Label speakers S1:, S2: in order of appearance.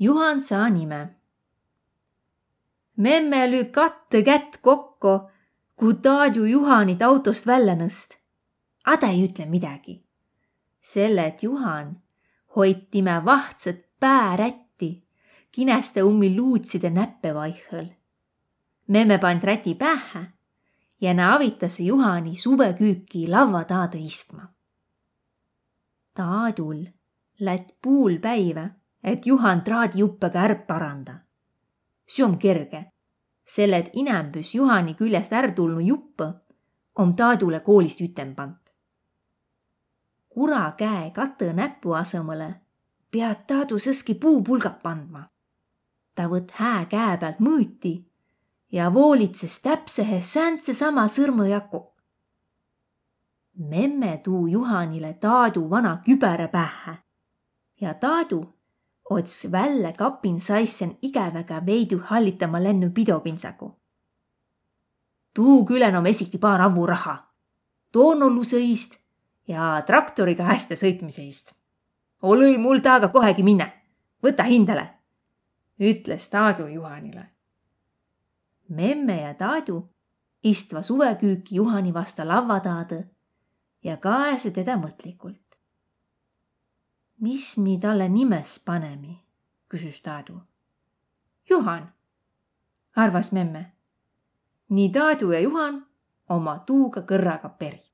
S1: Juhan saa nime. memme lüü katte kätt kokku, kui Taadju Juhanit autost välja nõst. A ta ei ütle midagi. selle, et Juhan hoid time vahtsõt päärätti, kineste ummi luutside näppe vaihõl. memme pand räti päähä ja nä avitas Juhani suveküüki lavva taada istma. Taadul lätt puul päivä, et Juhan traadijuppega ärq paranda. See om kerge, selle et inämbüs Juhani küljest ärq tulnu juppõ om Taadule koolist ütem pant. kura käe katõ näpu asõmalõ piät Taadu sõski puupulgaq pandma. ta võtt hää käe pealt mõõti ja voolitses täpsehe sääntse sama sõrmõjaku. memme tuu Juhanile Taadu vana kübärä pähä ja Taadu ots välle kapin saissen ikäväga veidu hallitama lennu pidopintsaku. tuu külen om esiki paar avuraha, toonollusõ iist ja traktoriga häste sõitmise eest. olõ mul taaga kohegi minne, võta hindale, ütles Taadu Juhanile memme ja Taadu istva suveküüki Juhani vasta lavva taadõ ja kaese teda mõtlikult. Mis mi talle nimes panemi, küsis Taadu. Juhan, arvas memme. nii Taadu ja Juhan oma tuuga kõrraga peri.